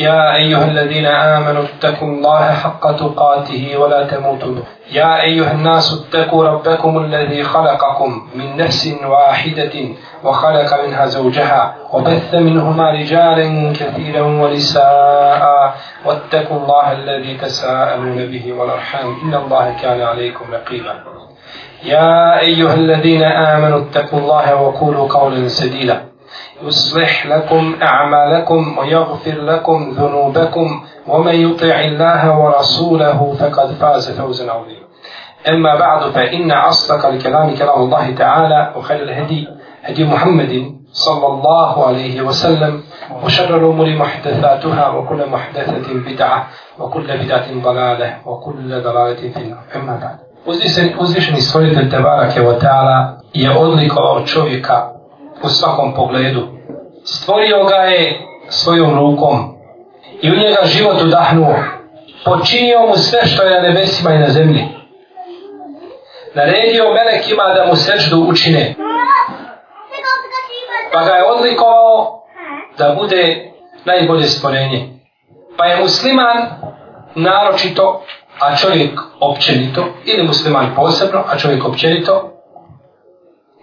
يا أيها الذين آمنوا اتقوا الله حق تقاته ولا تموتن. يا أيها الناس اتقوا ربكم الذي خلقكم من نفس واحدة وخلق منها زوجها وبث منهما رجالا كثيرا ونساء. واتقوا الله الذي تساءلون به والأرحام. إن الله كان عليكم رقيبا. يا أيها الذين آمنوا اتقوا الله وقولوا قولا سديدا. يصلح لكم أعمالكم ويغفر لكم ذنوبكم ومن يطع الله ورسوله فقد فاز فوزا عظيما. أما بعد فإن أصدق الكلام كلام الله تعالى وخير الهدي هدي محمد صلى الله عليه وسلم وشر الأمور محدثاتها وكل محدثة بدعة وكل بدعة ضلالة وكل ضلالة في النار. أما بعد Uzvišeni stvoritelj Tebarake wa ta'ala je odlikovao čovjeka u svakom pogledu. Stvorio ga je svojom rukom i u njega život udahnuo. Počinio mu sve što je na nebesima i na zemlji. Naredio melekima da mu seždu učine. Pa ga je odlikovao da bude najbolje stvorenje. Pa je musliman naročito, a čovjek općenito, ili musliman posebno, a čovjek općenito,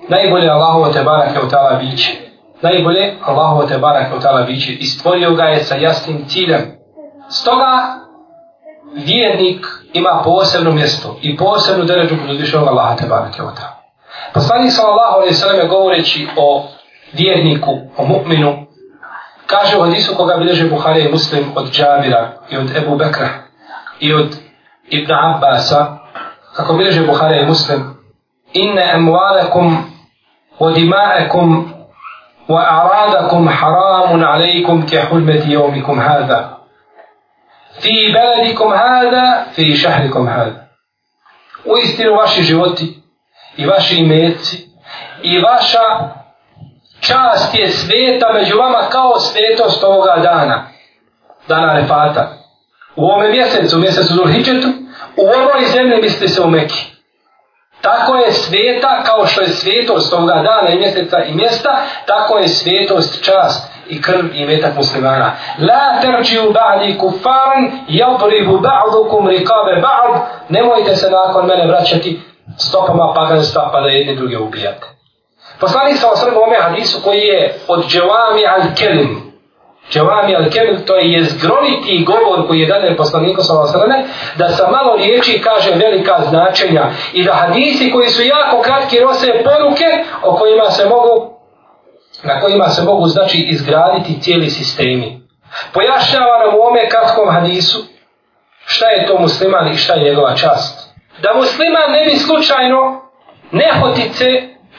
najbolje Allahovo te barake u tala biće. Najbolje Allahovo te barake u tala biće. I stvorio ga je sa jasnim ciljem. Stoga vjernik ima posebno mjesto i posebnu deređu kod uzvišenog Allaha te barake u tala. Poslanik sallallahu alaihi sallam govoreći o vjerniku, o mu'minu, kaže u hadisu koga bilježe Buhari i Muslim od Džabira i od Ebu Bekra i od Ibn Abbasa, kako bilježe Buhari i Muslim, inne emualekum ودماءكم وأعراضكم حرام عليكم كحلمة يومكم هذا. في بلدكم هذا في شهركم هذا. ويستير ваши животи и ваши имеци и ваша част је света међу вама као светост овога дана дана рефата у ovome mjesecu, mjesecu Zulhidžetu, u ovoj zemlji biste se umekili. Tako je sveta kao što je svetost ovoga dana i mjeseca i mjesta, tako je svetost čast i krv i metak muslimana. La terđi ba'di kufaran, jadribu ba'dukum rikabe ba'd, nemojte se nakon mene vraćati stopama paganstva pa da jedni druge ubijate. Poslanik sa osrme ome hadisu koji je od dževami al-kelim, Čevami al-Kemil, to je jezgroviti govor koji je dan poslaniku s.a.v. da sa malo riječi kaže velika značenja i da hadisi koji su jako kratki rose poruke o kojima se mogu na kojima se mogu znači izgraditi cijeli sistemi. Pojašnjava nam u ome kratkom hadisu šta je to musliman i šta je njegova čast. Da musliman ne bi slučajno nehotice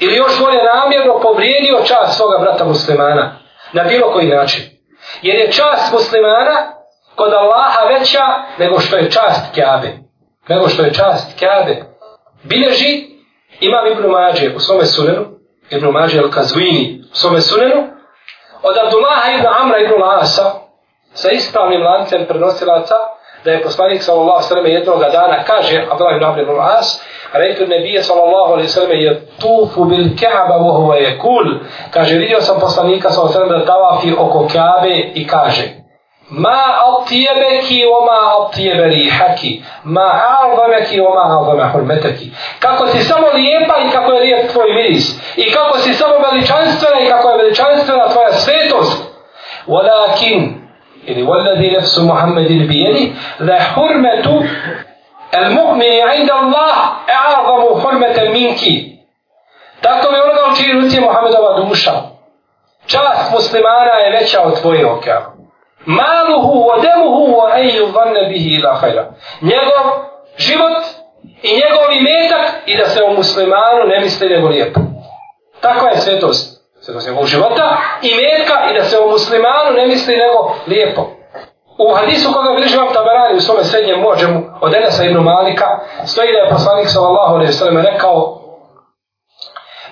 ili još bolje namjerno povrijedio čast svoga brata muslimana na bilo koji način. Jer je čast muslimana kod Allaha veća nego što je čast Kjabe. Nego što je čast Kjabe. Bileži imam Ibn Mađe u svome sunenu, Ibn Mađe al-Kazvini u svome sunenu, od Abdullaha ibn Amra ibn Lasa, sa ispravnim lancem prenosilaca, da je poslanik sallallahu sallam jednog dana kaže Abdullah ibn Amr ibn Las Rejtu nebije sallallahu alaihi sallam je tufu bil Kaaba wa huwa yakul kaže vidio sam poslanika sallallahu alaihi sallam da tavafi oko Kaabe i kaže ma atijebeki wa ma atijebe rihaki ma a'zameki wa ma a'zame hurmeteki kako si samo lijepa i kako je lijep tvoj miris i kako si samo veličanstvena i kako je veličanstvena tvoja svetost walakin ili والذي نفس محمد بيده لا حرمة المؤمن عند الله أعظم حرمة منك Tako mi onoga u čiji ruci je Muhammedova duša. Čast muslimana je veća od tvoje oke. Maluhu wa demuhu wa eju vanne bihi ila hajra. Njegov život i njegov imetak i da se o muslimanu ne misli nego lijepo. Takva je svetost svetost njegovog života i metka i da se o muslimanu ne misli nego lijepo. U hadisu koga bliži vam tabarani u svome srednjem mođemu od Enesa ibn Malika stoji da je poslanik sallallahu alaihi sallam rekao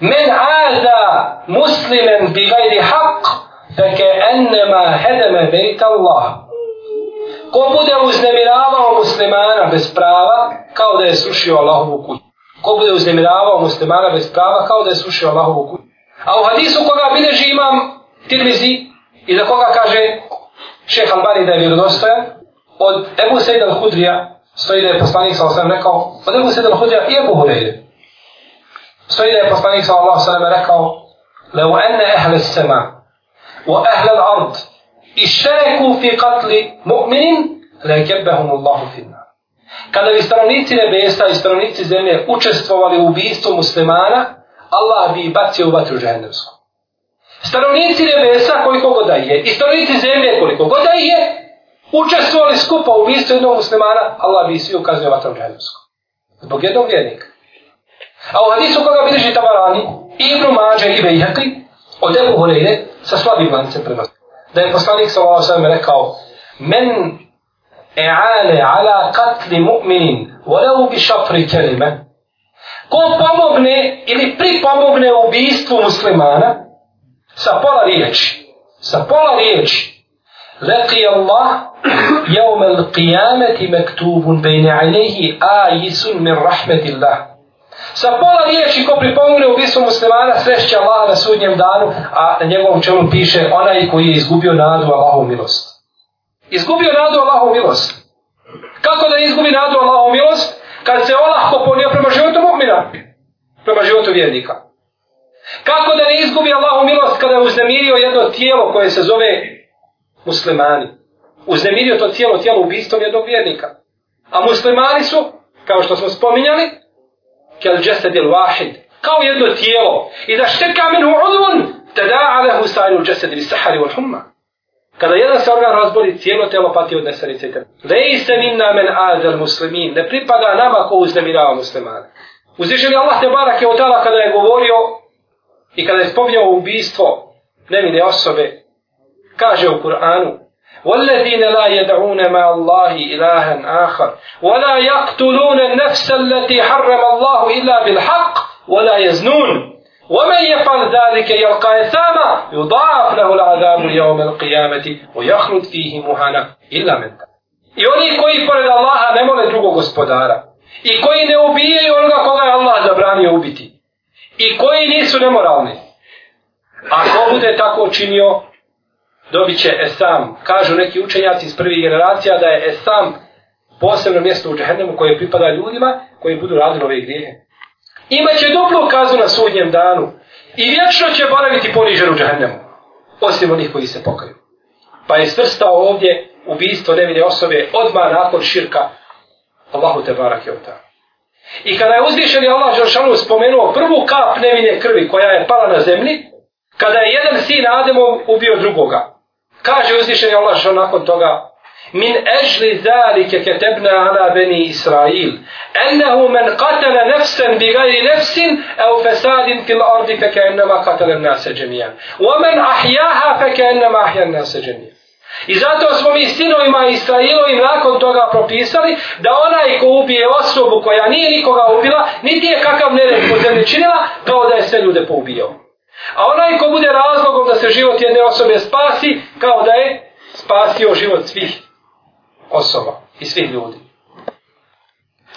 Men aza muslimen bi gajri haq feke ennema hedeme bejt Allah. Ko bude uznemiravao muslimana bez prava kao da je sušio Allahovu kuću. Ko bude uznemiravao muslimana bez prava kao da je sušio Allahovu kuću. A u hadisu koga bilježi imam Tirmizi i za koga kaže šeha Albani da je vjerodostojan, od Ebu Sejda al-Hudrija, stoji da je poslanik sa osam rekao, od Ebu Sejda al-Hudrija i Ebu Hureyre. Stoji da je poslanik sa osam rekao, لو أن أهل السماء وأهل الأرض اشتركوا في قتل مؤمن لكبهم الله في النار Kada bi stanovnici nebesa i stanovnici zemlje učestvovali u ubijstvu muslimana, Allah bi ih bacio u vatru žehendemsku. Stanovnici nebesa koliko god je i stanovnici zemlje koliko god je, učestvovali skupa u ubistvu jednog muslimana, Allah bi svi ukazio vatrom žehendemsku. Zbog jednog vjernika. A u hadisu koga bilježi Tabarani, Ibnu Mađe i Bejhekli, od Ebu Horeire, sa slabim lancem prenosi. Da je poslanik sa Allah sveme rekao, men e'ale ala katli mu'minin, voleu bi šafri kelime, ko pomogne ili pripomogne ubistvu muslimana, sa pola riječi, sa pola riječi, leki Allah, jevme l qiyameti mektubun bejne alihi ajisun min rahmetillah. Sa pola riječi ko pripomine u bismu muslimana srešće Allah na sudnjem danu, a na njegovom čelu piše onaj koji je izgubio nadu Allahu milost. Izgubio nadu Allahu milost. Kako da izgubi nadu Allahu milost? Kad se olahko ponio prema životu mu'mina, prema životu vjernika. Kako da ne izgubi Allahu milost kada je uznemirio jedno tijelo koje se zove muslimani. Uznemirio to tijelo, tijelo ubistvom jednog vjernika. A muslimani su, kao što smo spominjali, kel džesedil vahid, kao jedno tijelo. I da šteka minhu udvun, te da alehu sajru džesedil sahari wal humma. Kada jedan se organ razboli, cijelo telo pati od nesarice. Lej se minna men azel muslimin, ne pripada nama ko uznemirava muslimane. Uzvišen Allah te barak je kada je govorio i kada je spominjao ubijstvo nevine osobe, kaže u Kur'anu, والذين لا يدعون مع الله إلها آخر ولا يقتلون النفس التي حرم الله إلا بالحق ولا يزنون ومن يفعل ذلك يلقى إثاما يضاعف له العذاب يوم القيامة ويخلد فيه مهانا إلا من ذلك I oni koji pored Allaha ne mole drugog gospodara. I koji ne ubijaju onoga koga je Allah zabranio ubiti. I koji nisu nemoralni. Ako bude tako činio, dobit će Esam. Kažu neki učenjaci iz prvih generacija da je Esam posebno mjesto u džehennemu koje pripada ljudima koji budu radili ove grijehe. Imaće duplu kaznu na sudnjem danu i vječno će boraviti ponižen u džehennemu. Osim onih koji se pokaju. Pa je svrstao ovdje ubijstvo nevine osobe odmah nakon širka Allahu te barak je ota. I kada je uzvišeni Allah Žešanu spomenuo prvu kap nevine krvi koja je pala na zemlji, kada je jedan sin Ademov ubio drugoga, Kaže uzvišeni Allah što nakon toga min ejli zalike ketebna ala beni Israil. Ennehu men qatala nefsen bi gajri nefsin au fesadin fil ardi feke ennema qatala nase džemijan. Wa men ahjaha feke ennema ahjan nase džemijan. I zato smo mi sinovima Israilovim nakon toga propisali da onaj ko ubije osobu koja nije nikoga ubila, niti je kakav nered po zemlji činila, kao da je sve ljude poubijao. A onaj ko bude razlogom da se život jedne osobe spasi, kao da je spasio život svih osoba i svih ljudi.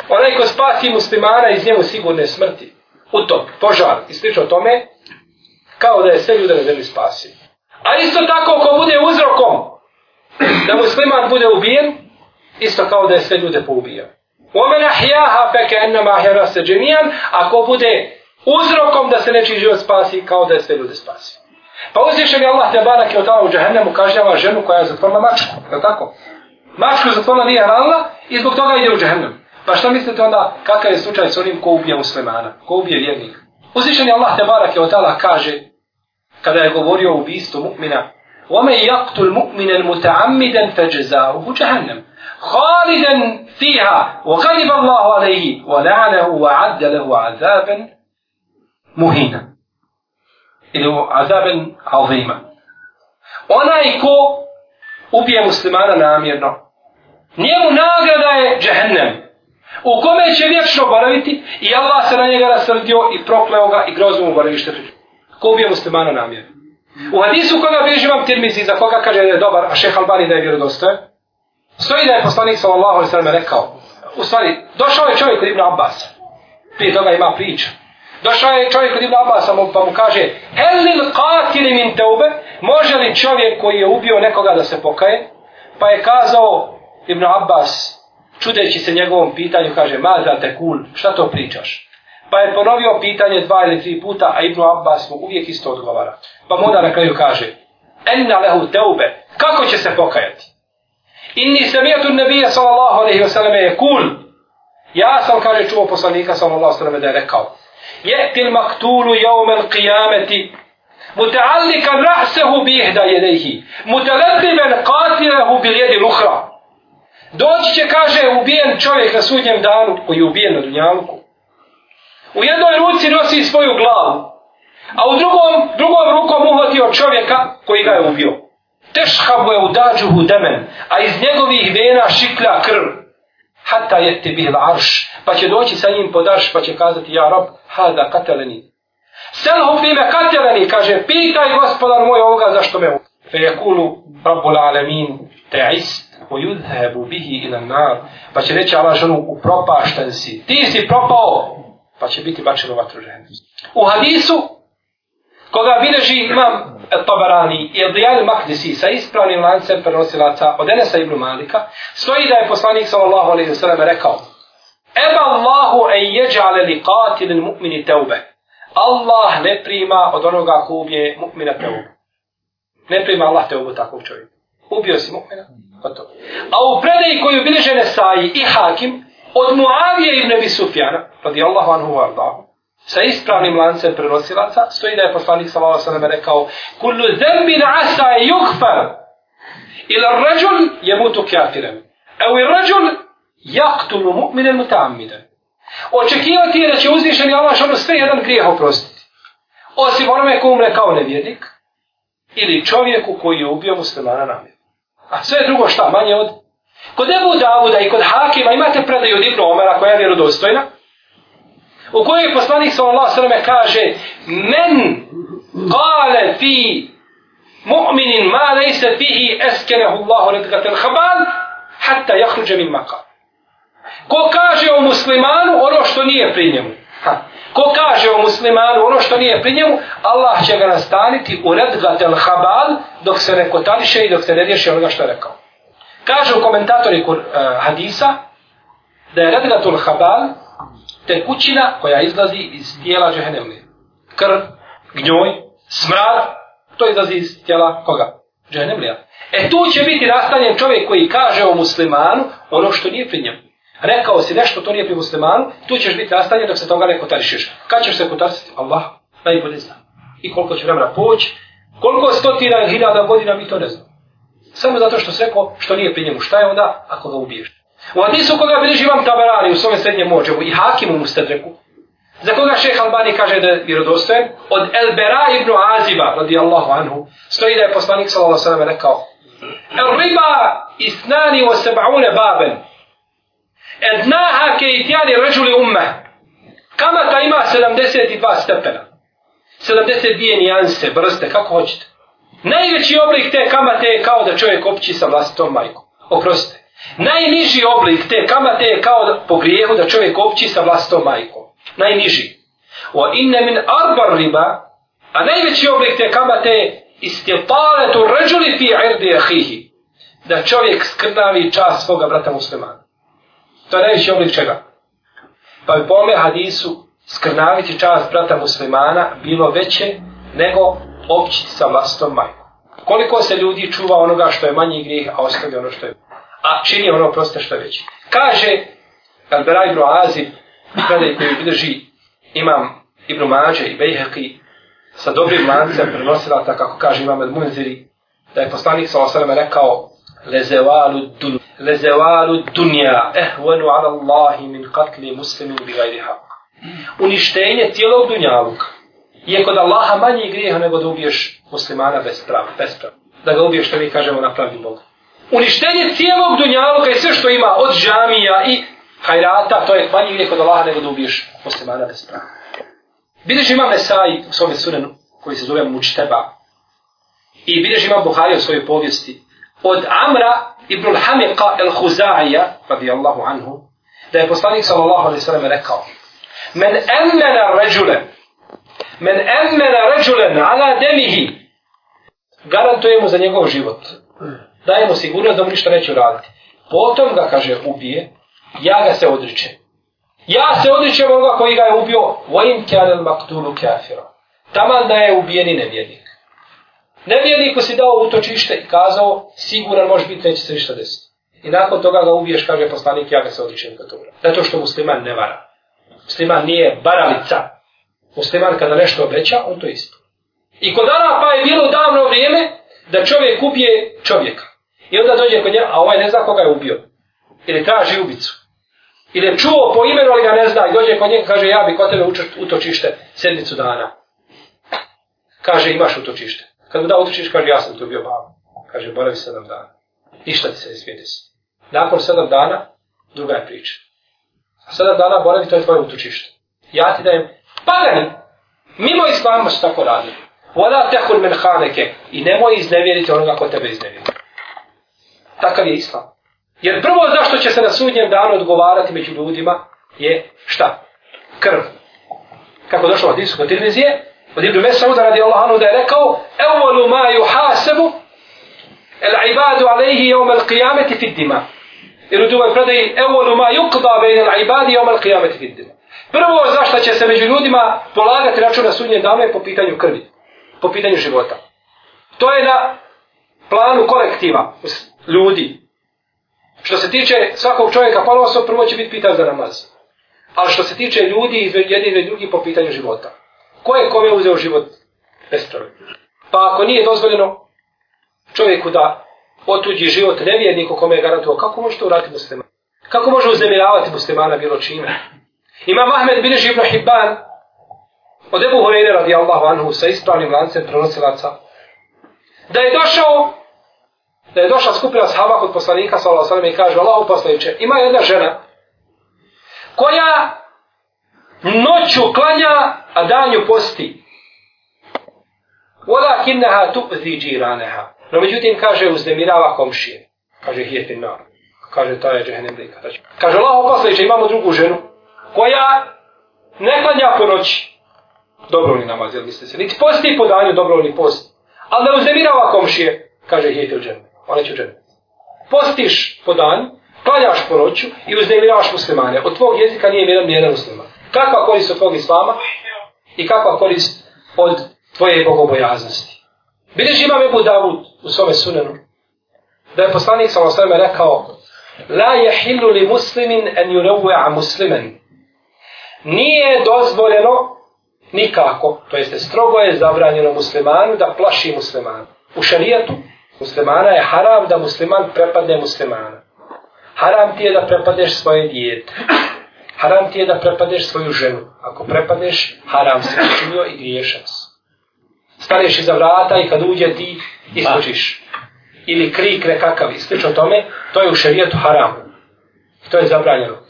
Onaj ko spasi muslimana iz njemu sigurne smrti, utop, požar i slično tome, kao da je sve ljude na zemlji spasio. A isto tako ko bude uzrokom da musliman bude ubijen, isto kao da je sve ljude poubijao. Omen ahjaha feke enama ahjara se džemijan, ako bude uzrokom da se neči život spasi, kao da je sve ljude spasi. Pa uzvišen je Allah te barak je od u džahennemu kažnjava ženu koja je zatvorila mačku, je tako? Mačku zatvorila nije hranila i zbog toga ide u džahennem. Pa šta mislite onda kakav je slučaj s onim ko ubije muslimana, ko ubije vjernika? Uzvišen je Allah te barak je od kaže, kada je govorio o ubijstvu mu'mina, وَمَنْ يَقْتُلْ مُؤْمِنًا مُتَعَمِّدًا فَجَزَاؤُهُ جَهَنَّمُ خَالِدًا فِيهَا وَغَضِبَ اللَّهُ عَلَيْهِ وَلَعَنَهُ وَعَدَّ لَهُ عَذَابًا muhina. Ili u azaben alzima. Onaj ko ubije muslimana namjerno, njemu nagrada je džehennem. U kome će vječno boraviti i Allah se na njega rasrdio i prokleo ga i grozno mu boravište. Ko ubije muslimana namjerno. U hadisu koga bježi vam tirmizi za koga kaže da je dobar, a šeha Albani da je vjerodostojan, stoji da je poslanik sallallahu alaihi sallam rekao, u stvari, došao je čovjek od Ibn Abbas, prije toga ima priča, Došao je čovjek od Ibn Abbas pa mu kaže Helil qatili min teube Može li čovjek koji je ubio nekoga da se pokaje? Pa je kazao Ibn Abbas, čudeći se njegovom pitanju, kaže, Maza te kul, šta to pričaš? Pa je ponovio pitanje dva ili tri puta, a Ibn Abbas mu uvijek isto odgovara. Pa mu onda na kraju kaže, enna lehu teube, kako će se pokajati? Inni samijetu nebije sallallahu alaihi wasallam je kul, ja sam, kaže, čuo poslanika sallallahu alaihi wasallam da je rekao, je'til maktulu jaumel qiyameti, muta'allikan rahsehu bihda jedejhi, mutaladiben qatilehu bil jedi ukhra. Doći će, kaže, ubijen čovjek na sudnjem danu, koji je ubijen na dunjaluku. U jednoj ruci nosi svoju glavu, a u drugom, drugom rukom uhvatio čovjeka koji ga je ubio. Tešhabu je udađuhu demen, a iz njegovih vena šiklja krv. Hatta je te bil arš, pa će doći sa njim pod arš, pa će kazati, ja rob, hada kateleni. Selhu fime kateleni, kaže, pitaj gospodar moj ovoga zašto me ubio. Fe je kulu, rabbul alemin, te ist, o bihi ila nar, pa će reći Allah ženu, upropašten si, ti si propao, pa će biti bačeno vatru žene. U hadisu, koga bileži imam Tabarani i Adijal Makdisi sa ispravnim lancem prenosilaca od Enesa ibn Malika, stoji da je poslanik sallallahu alaihi sallam rekao Eba Allahu en jeđale li qatilin mu'mini teube. Allah ne prima od onoga ko ubije mu'mina teube. Ne prima Allah teubu takvog čovjeka. Ubio si mu'mina. Gotovo. A u predaji koju bileže Nesaji i Hakim, od Muavije ibn Abi Sufjana, radijallahu anhu vardahu, sa ispravnim lancem prenosilaca, stoji da je poslanik sallallahu alejhi ve sellem rekao: "Kullu zembin asa yughfar ila ar-rajul yamutu kafiran, aw ar-rajul yaqtulu mu'minan muta'ammidan." Očekivati je da će uzvišeni Allah što sve jedan grijeh oprostiti. Osim onome ko umre kao nevjernik, ili čovjeku koji je ubio muslimana namjer. A sve drugo šta, manje od Kod Ebu Davuda i kod Hakima imate predaju od Ibnu Omara koja je vjerodostojna, u kojoj je poslanik sallallahu sallam kaže men kale fi mu'minin ma lejse fihi eskenehu Allahu redgatel habal hatta jahruđe min makal. Ko kaže o muslimanu ono što nije pri njemu. Ha. Ko kaže o muslimanu ono što nije pri njemu, Allah će ga nastaniti u redgatel habal dok se ne kotališe i dok se ne riješi onoga što je rekao. Kažu komentatori uh, hadisa da je redgatul habal tekućina koja izlazi iz tijela džehennemlije. Krv, gnjoj, smrad, to izlazi iz tijela koga? Džehennemlija. E tu će biti nastanjen čovjek koji kaže o muslimanu ono što nije pri njemu. Rekao si nešto, to nije pri muslimanu, tu ćeš biti nastanjen dok se toga ne kotarišiš. Kad ćeš se kotarisati? Allah najbolje zna. I koliko će vremena poći, koliko stotina ili hiljada godina mi to ne znamo. Samo zato što se rekao što nije pri njemu. Šta je onda ako ga ubiješ? U Hadisu koga bilježi imam Tabarani u svome srednjem mođevu i Hakimu mu Stedreku, za koga šeh Albani kaže da je vjerodostojen, od Elbera ibn Aziba, radijallahu anhu, stoji da je poslanik sallallahu sallam rekao, El riba isnani o seba'une baben, ednaha ke itjani ređuli umme, kamata ima 72 stepena, 72 nijanse, brste, kako hoćete. Najveći oblik te kamate je kao da čovjek opći sa vlastitom majkom. Oprostite. Najniži oblik te kamate je kao da, po grijehu da čovjek opći sa vlastom majkom. Najniži. O inne min arbar riba, a najveći oblik te kamate je istjetale tu ređuli fi irdi ahihi. Da čovjek skrnavi čas svoga brata muslimana. To je najveći oblik čega? Pa bi po ome hadisu skrnaviti čas brata muslimana bilo veće nego općiti sa vlastom majkom. Koliko se ljudi čuva onoga što je manji grijeh, a ostavlja ono što je a čini ono proste što je veći. Kaže Albera ibn Azib, predaj koji bilježi imam Ibn Mađe i Bejheqi sa dobrim lancem prenosila tako kako kaže imam El Munziri, da je poslanik sa osaleme rekao lezevalu dun lezevalu dunja ehvenu ala Allahi min katli muslimin bi gajri haq. Uništenje cijelog dunjaluka je kod Allaha manji grijeh nego da ubiješ muslimana bez prava, bez prava. Da ga ubiješ, što mi kažemo, na pravi Bogu uništenje cijelog dunjaluka i sve što ima od džamija i hajrata, to je manji grijeh kod Allaha nego da ubiješ muslimana bez prava. Bideš imam Nesai u svome sunenu, koji se zove Mučteba, i bideš imam Buhari u svojoj povijesti, od Amra ibn Hamiqa el-Huzaija, radijallahu anhu, da je poslanik sallallahu alaihi sallam rekao, men emmena ređule men emmena ređulen ala demihi, garantuje mu za njegov život daje mu sigurnost da mu ništa neće uraditi. Potom ga, kaže, ubije, ja ga se odričem. Ja se odričem onoga koji ga je ubio, vojim kjanel maktulu kafira. Taman da je ubijeni nevjernik. Nevjerniku si dao utočište i kazao, siguran može biti, neće se ništa desiti. I nakon toga ga ubiješ, kaže poslanik, ja ga se odričem kad. Zato što musliman ne vara. Musliman nije baralica. Musliman kada nešto obeća, on to ispuni. I kod Arapa je bilo davno vrijeme da čovjek ubije čovjeka. I onda dođe kod njega, a ovaj ne zna koga je ubio. Ili traži ubicu. Ili je čuo po imenu, ali ga ne zna. I dođe kod njega, kaže, ja bi kod tebe utočište sedmicu dana. Kaže, imaš utočište. Kad mu da utočište, kaže, ja sam tu bio babu. Kaže, boravi sedam dana. Ništa ti se ne smije desiti. Nakon sedam dana, druga je priča. A sedam dana boravi, to je tvoje utočište. Ja ti dajem pagani. Mimo islama su tako radili. Voda tehul men haneke. I nemoj iznevjeriti onoga ko tebe iznevjeri. Takav je islam. Jer prvo zašto će se na sudnjem danu odgovarati među ljudima je šta? Krv. Kako došlo od Isu kod Tirmizije, od Ibn Mesauda radi Allahanu da je rekao Evolu ma juhasebu el ibadu alaihi jeom al qiyameti fid dima. Jer u drugoj predaji Evolu ma yukda bejne al ibadi jeom al qiyameti fid dima. Prvo zašto će se među ljudima polagati račun na sudnje danu je po pitanju krvi. Po pitanju života. To je na planu kolektiva ljudi. Što se tiče svakog čovjeka, pa ono prvo će biti pitan za namaz. Ali što se tiče ljudi iz i drugi po pitanju života. Ko je kome uzeo život bez prve? Pa ako nije dozvoljeno čovjeku da otuđi život nevjerniku kome je garantuo, kako može to uraditi musliman? Kako može uznemiravati muslimana bilo čime? Ima Ahmed bin Ibn Hibban od Ebu Horeine radi Allahu anhu sa ispravnim lancem prenosilaca da je došao da je došla skupina sahaba kod poslanika sallallahu alejhi ve i kaže Allahu poslanice ima jedna žena koja noću klanja a danju posti Wala kinnaha tu'zi jiranaha. No međutim kaže uznemirava komšije. Kaže hijeti na. Kaže ta je džehennem lika. Kaže Allahu poslanice imamo drugu ženu koja ne klanja po noći. Dobrovni namaz, jel mislite se? Niti posti po danju dobrovni post. Ali da uznemirava komšije. Kaže hijeti u džene, ona će uđeniti. Postiš po dan, klanjaš po noću i uznemiravaš muslimane. Od tvog jezika nije jedan nijedan musliman. Kakva korist od tvog islama i kakva korist od tvoje bogobojaznosti. Bileži imam Ebu Davud u svome sunenu, da je poslanik sa osvrame rekao La jehillu li muslimin en yurewa muslimen. Nije dozvoljeno nikako, to jeste strogo je zabranjeno muslimanu da plaši muslimanu. U šarijetu muslimana je haram da musliman prepadne muslimana. Haram ti je da prepadeš svoje dijete. Haram ti je da prepadeš svoju ženu. Ako prepadeš, haram si učinio i griješac. Staneš iza vrata i kad uđe ti iskočiš. Ili krik nekakav i slično tome, to je u šerijetu haram. To je zabranjeno.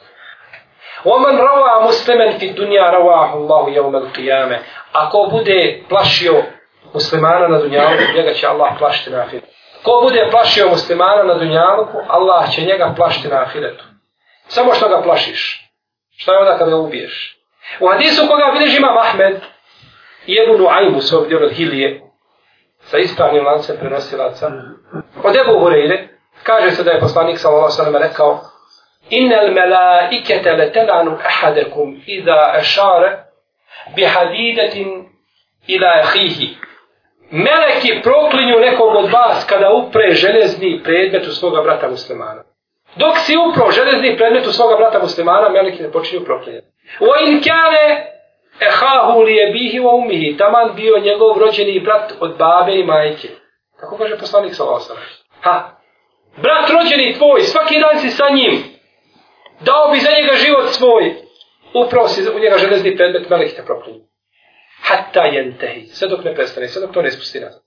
Oman rava muslimen fi dunja ravahu Allahu jevmel qiyame. Ako bude plašio muslimana na dunjalu, njega će Allah plašiti na ahiretu. Ko bude plašio muslimana na dunjaluku, Allah će njega plašiti na ahiretu. Samo što ga plašiš. Šta je onda kada ga ubiješ? U hadisu koga vidiš Ahmed i Ebu nuajmu se ovdje od Hilije, sa ispravnim lancem prenosilaca, od Ebu Hureyre, kaže se da je poslanik sallallahu sallam rekao, Innal الملائكة لتلعن أحدكم إذا أشار بحديدة إلى ila. Meleki proklinju nekog od vas kada upre železni predmet u svoga brata muslimana. Dok si upro železni predmet u svoga brata muslimana, meleki ne počinju proklinjati. O in kjane ehahu li je bihi wa umihi, taman bio njegov rođeni brat od babe i majke. Kako kaže poslanik sa? Ha, brat rođeni tvoj, svaki dan si sa njim, dao bi za njega život svoj, upravo si u njega železni predmet, meleki te proklinju hatta jentehi, sve dok ne prestane, sve dok to ne spusti nazad.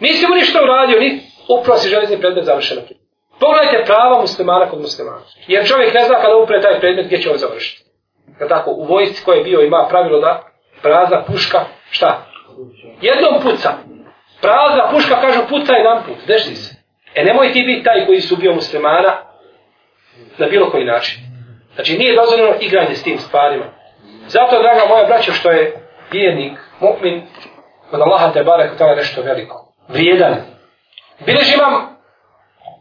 Nisi mu ništa uradio, ni upravo si železni predmet završeno. Pogledajte prava muslimana kod muslimana. Jer čovjek ne zna kada upre taj predmet gdje će on završiti. Kad tako, u vojsci koje je bio ima pravilo da prazna puška, šta? Jednom puca. Prazna puška kažu puca jedan put, drži se. E nemoj ti biti taj koji su bio muslimana na bilo koji način. Znači nije dozvoljeno igranje s tim stvarima. Zato, draga moja braća, što je vjernik, mu'min, od Allaha te barek to je nešto veliko. Vrijedan. Bilež imam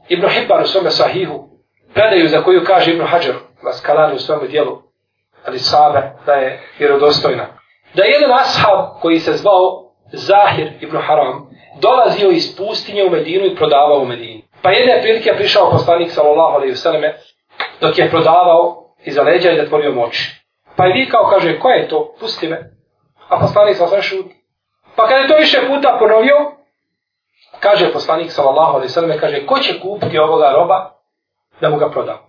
Ibn Hibban u svome sahihu, predaju za koju kaže Ibn Hajar, Laskalani u svome dijelu, ali sahabe, da je vjerodostojna. Da je jedan ashab koji se zvao Zahir ibn Haram, dolazio iz pustinje u Medinu i prodavao u Medini. Pa jedne prilike je prišao poslanik sallallahu alaihi vseleme, dok je prodavao iza leđa i zatvorio moći. Pa je vikao, kaže, ko je to? Pusti me. A poslanik sallallahu alaihi šuti. Pa kada je to više puta ponovio, kaže poslanik sallallahu alaihi vseleme, kaže, ko će kupiti ovoga roba da mu ga proda?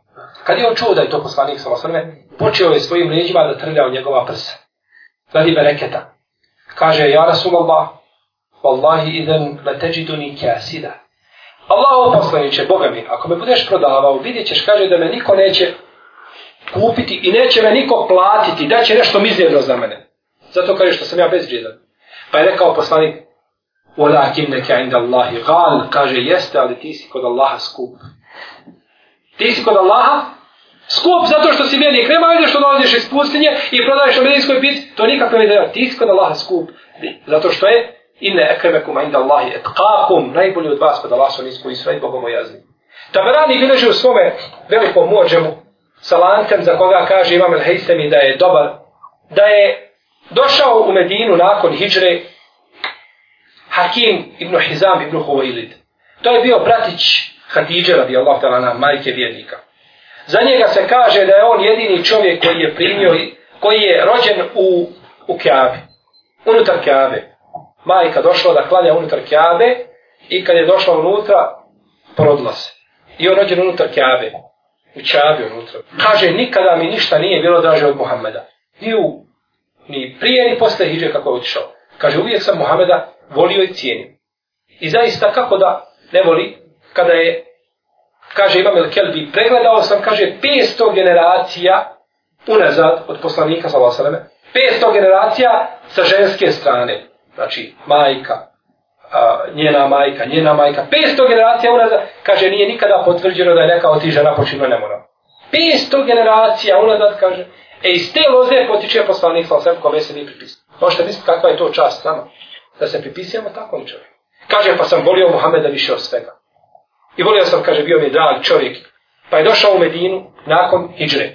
Kad je on čuo da je to poslanik sallallahu alaihi vseleme, počeo je svojim leđima da trlja u njegova prsa. Radi bereketa. Kaže, ja Rasulallah, Wallahi idem la teđiduni kasida. Allah poslaniće, Boga mi, ako me budeš prodavao, vidjet ćeš, kaže da me niko neće kupiti i neće me niko platiti, da će nešto mizirno za mene. Zato kaže što sam ja bezvrijedan. Pa je rekao poslanik, Walakin neka inda Allahi gal, kaže, jeste, ali ti si kod Allaha skup. Ti si kod Allaha skup zato što si vjernik. Nema vidi što dolaziš iz pustinje i prodaješ u medijskoj pici, to nikako ne ti si kod Allaha skup. Zato što je inne ekremekum inda Allahi etkakum, najbolji od vas pa kod Allah su nisko i sve Bogom ojazni. Taberani bileži u svome velikom mođemu sa lancem za koga kaže Imam el-Hejsemi da je dobar, da je došao u Medinu nakon hijre Hakim ibn Hizam ibn Huwailid. To je bio bratić Hatidže radi Allah talana, majke vjernika. Za njega se kaže da je on jedini čovjek koji je primio, koji je rođen u, u Kjavi, unutar Kjave majka došla da klanja unutar kjabe i kad je došla unutra, porodila se. I on rođen unutar kjabe, u čabi unutra. Kaže, nikada mi ništa nije bilo draže od Muhammeda. Ni, u, ni prije, ni posle hiđe kako je otišao. Kaže, uvijek sam Muhammeda volio i cijenio. I zaista kako da ne voli, kada je, kaže Imam El Kelbi, pregledao sam, kaže, 500 generacija unazad od poslanika, sallallahu alejhi ve selleme, 500 generacija sa ženske strane znači majka, a, njena majka, njena majka, 500 generacija unazad, kaže, nije nikada potvrđeno da je neka od tih žena počinila nemoral. 500 generacija unazad, kaže, e iz te loze potiče poslanik sa osem kome se nije pripisao. Možete misliti kakva je to čast nama, da se pripisujemo takvom čovjeku. Kaže, pa sam volio Muhameda više od svega. I volio sam, kaže, bio mi drag čovjek. Pa je došao u Medinu nakon hijre.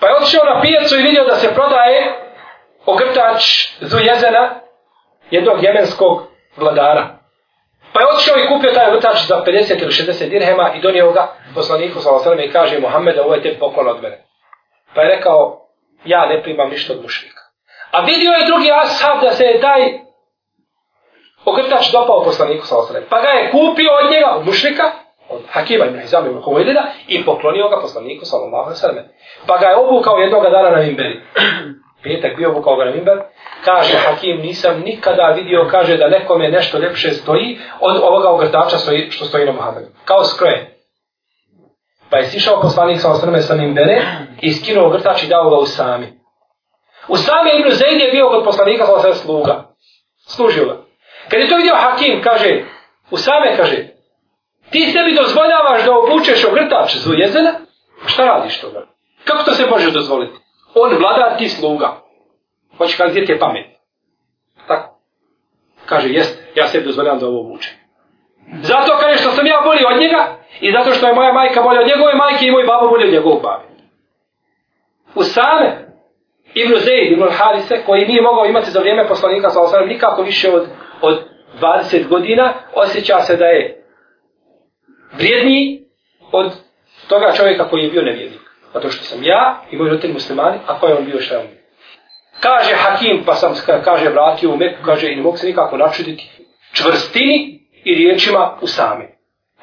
Pa je otišao na pijacu i vidio da se prodaje ogrtač Zujezena jednog jemenskog vladara. Pa je otišao i kupio taj vrtač za 50 ili 60 dirhema i donio ga poslaniku sa osrame i kaže Muhammed, ovo je te poklon od mene. Pa je rekao, ja ne primam ništa od mušnika. A vidio je drugi ashab da se je taj ogrtač dopao poslaniku sa osrame. Pa ga je kupio od njega, od mušnika, od Hakima ibn Hizam ibn Huwailida i poklonio ga poslaniku sallallahu alejhi ve sellem. Pa ga je obukao jednog dana na minberi petak bio bukao ga na mimber, kaže Hakim, nisam nikada vidio, kaže da nekome nešto lepše stoji od ovoga ogrtača stoji, što stoji na Muhammedu. Kao skroje. Pa je sišao poslanik sa osrme sa mimbere i skinuo ogrtač i dao ga u sami. U sami Ibn Zaid je bio kod poslanika sa osrme sluga. Služio ga. Kad je to vidio Hakim, kaže, u same kaže, ti sebi dozvoljavaš da obučeš ogrtač zvu jezena? Šta radiš toga? Kako to se može dozvoliti? On vladar ti sluga. Hoće kada djete pamet. Tako. Kaže, jest, ja sebi dozvoljam da ovo vuče. Zato kaže što sam ja bolji od njega i zato što je moja majka bolja od njegove majke i moj babo bolji od njegovog babe. U Ibn Zaid, Ibn Harise, koji nije mogao imati za vrijeme poslanika sa osanem nikako više od, od 20 godina, osjeća se da je vrijedniji od toga čovjeka koji je bio nevjednik. Zato što sam ja i moj roditelji muslimani, a ko je on bio šta on. Kaže Hakim, pa sam kaže vratio u Meku, kaže i ne mogu se nikako načuditi čvrstini i riječima u sami.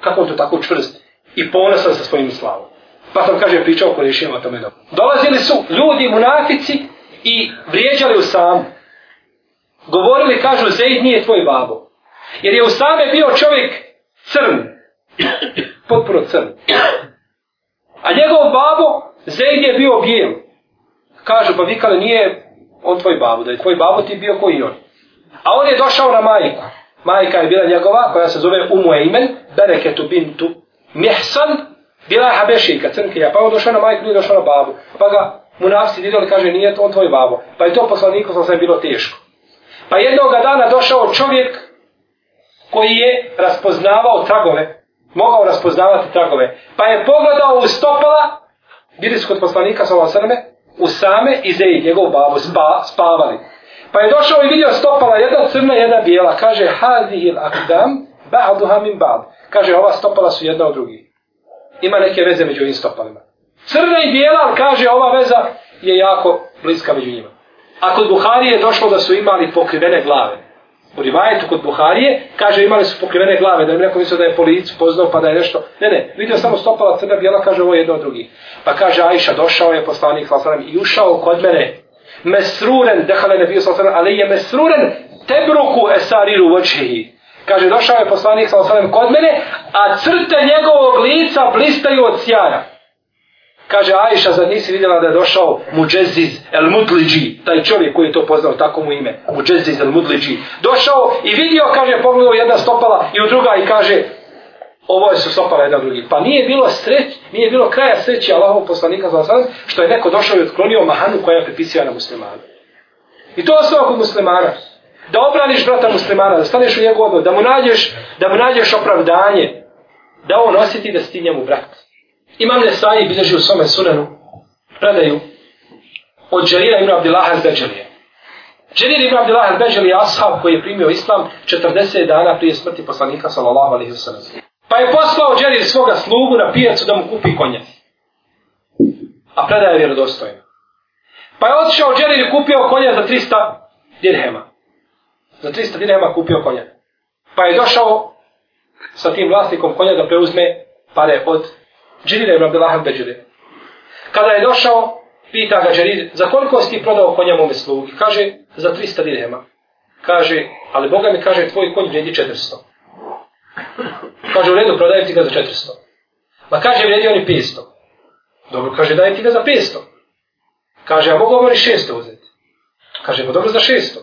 Kako on to tako čvrst i ponosan sa svojim slavom. Pa sam kaže pričao ko rješimo o tome dobro. Dolazili su ljudi munafici i vrijeđali u samu. Govorili, kažu, Zeid nije tvoj babo. Jer je u same bio čovjek crn. Potpuno crn. A njegov babo, Zeid je bio bijel. Kažu, pa vikali, nije on tvoj babo, da je tvoj babo ti bio koji on. A on je došao na majku. Majka je bila njegova, koja se zove Umu Eimen, Bereketu Bintu Mihsan, bila je Habešika, crnkija. Pa on došao na majku, nije došao na babu. Pa ga munafci vidjeli, kaže, nije to on tvoj babo. Pa je to poslaniku sam sve bilo teško. Pa jednog dana došao čovjek koji je raspoznavao tragove mogao raspoznavati tragove. Pa je pogledao u stopala, bili su kod poslanika sa Osrme, u same i Zeid, njegov babu, spa, spavali. Pa je došao i vidio stopala, jedna crna, jedna bijela. Kaže, hadihil akdam, ba'duha min ba'd. Kaže, ova stopala su jedna od drugih. Ima neke veze među ovim stopalima. Crna i bijela, ali kaže, ova veza je jako bliska među njima. A kod Buhari je došlo da su imali pokrivene glave. U rivajetu kod Buharije kaže imali su pokrivene glave, da im neko mislio da je policu poznao pa da je nešto. Ne, ne, vidio samo stopala crna bijela, kaže ovo je jedno od drugih. Pa kaže Ajša, došao je poslanik Salasalam i ušao kod mene. Mesruren, dehale ne bio Salasalam, ali je mesruren tebruku esariru vočehi. Kaže, došao je poslanik Salasalam kod mene, a crte njegovog lica blistaju od sjara. Kaže Ajša, zar nisi vidjela da je došao Muđeziz el Mudliđi, taj čovjek koji je to poznao, tako mu ime, Muđeziz el Mudliđi. Došao i vidio, kaže, pogledao jedna stopala i u druga i kaže, ovo je su stopala jedna drugi. Pa nije bilo sreć, nije bilo kraja sreći Allahov poslanika za osam, što je neko došao i otklonio mahanu koja je pripisio na muslimana. I to osnova kod muslimana. Da obraniš brata muslimana, da staneš u njegov odbor, da mu nađeš, da mu nađeš opravdanje, da on osjeti da si ti njemu brat. Imam Nesai bilježi u svome sunenu, predaju od Đerira ibn Abdillaha al-Beđelije. Đerir ibn Abdillaha al-Beđelije je ashab koji je primio islam 40 dana prije smrti poslanika sallallahu alaihi wa Pa je poslao Đerir svoga slugu na pijacu da mu kupi konja. A predaja je vjerodostojna. Pa je otišao Đerir i kupio konja za 300 dirhema. Za 300 dirhema kupio konja. Pa je došao sa tim vlasnikom konja da preuzme pare od Džirira ibn Abdullah al-Beđire. Kada je došao, pita ga Džirir, za koliko si ti prodao konja mome slugi? Kaže, za 300 dirhema. Kaže, ali Boga mi kaže, tvoj konj vredi 400. Kaže, u redu, prodajem ti ga za 400. Ma kaže, vredi i 500. Dobro, kaže, daj ti ga za 500. Kaže, a mogu oni 600 uzeti? Kaže, pa dobro za 600.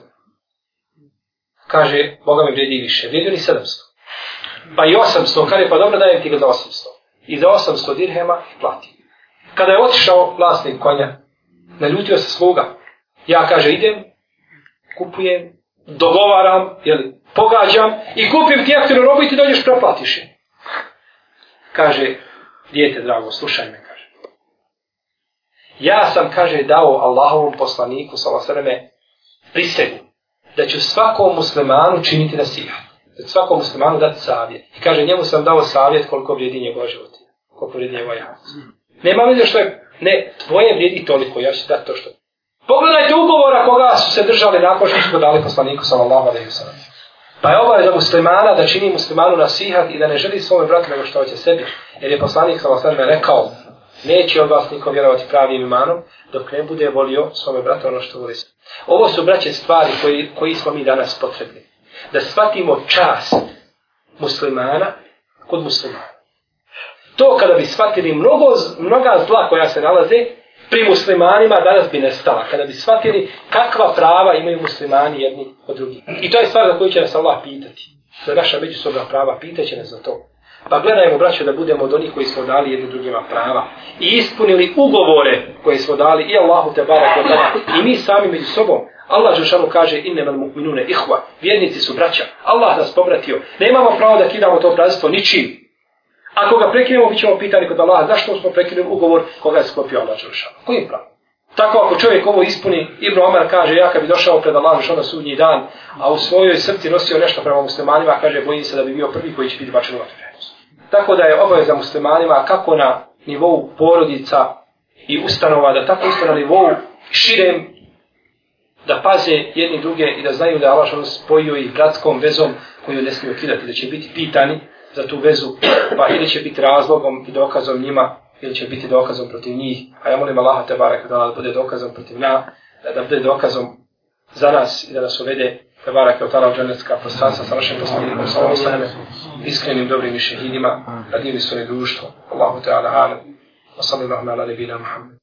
Kaže, Boga mi vredi više, vredi i 700. Pa i 800, kaže, pa dobro, dajem ti ga za 800 i za 800 dirhema plati. Kada je otišao vlasnik konja, naljutio se sluga. Ja kaže idem, kupujem, dogovaram, jeli, pogađam i kupim ti jeftinu robu i ti dođeš preplatiš je. Kaže, dijete drago, slušaj me, kaže. Ja sam, kaže, dao Allahovom poslaniku, salasreme, prisegu, da ću svakom muslimanu činiti nasihat svakom muslimanu dati savjet. I kaže, njemu sam dao savjet koliko vrijedi njegov život. Koliko vrijedi njegov javac. Nema veze što je, ne, tvoje vrijedi toliko, ja ću dati to što. Pogledajte ugovora koga su se držali nakon što su dali poslaniku sallallahu alaihi wa Pa je obaveza muslimana da čini muslimanu nasihat i da ne želi svome bratu nego što hoće sebi. Jer je poslanik sallallahu alaihi rekao, neće od vas niko vjerovati pravim imanom, dok ne bude volio svome bratu ono što voli se. Ovo su braće stvari koji, koji smo mi danas potrebni da shvatimo čast muslimana kod muslimana. To kada bi shvatili mnogo, mnoga zla koja se nalaze pri muslimanima, danas bi nestala. Kada bi shvatili kakva prava imaju muslimani jedni od drugih. I to je stvar za koju će nas Allah pitati. Za naša međusobna prava, pitaće nas za to. Pa gledajmo, braćo, da budemo od onih koji smo dali jednim drugima prava. I ispunili ugovore koje smo dali i Allahu te barak i mi sami među sobom. Allah Žešanu kaže innemal mu'minune ihva. Vjernici su braća. Allah nas pobratio. Nemamo pravo da kidamo to bratstvo ničim. Ako ga prekinemo, bit ćemo pitani kod Allaha zašto smo prekinuli ugovor koga je sklopio Allah Žešanu. Kojim pravo? Tako ako čovjek ovo ispuni, Ibn Omar kaže, ja kad bi došao pred Allah Žešanu sudnji dan, a u svojoj srci nosio nešto prema muslimanima, kaže, bojim se da bi bio prvi koji će biti bačen u vatru. Tako da je obaveza muslimanima kako na nivou porodica i ustanova, da tako isto na nivou širem da paze jedni druge i da znaju da je Allah spojio ih bratskom vezom koju ne smiju kidati, da će biti pitani za tu vezu, pa ili će biti razlogom i dokazom njima, ili će biti dokazom protiv njih. A ja molim Allaha te barek da bude dokazom protiv nja, da bude dokazom za nas i da nas uvede te barek od tala dženecka prostranstva sa našim poslanikom, sa ovom sveme, iskrenim dobrim i šehidima, radili svoje društvo. Allahu te ala alam, Wa sallallahu ala nebina Muhammed.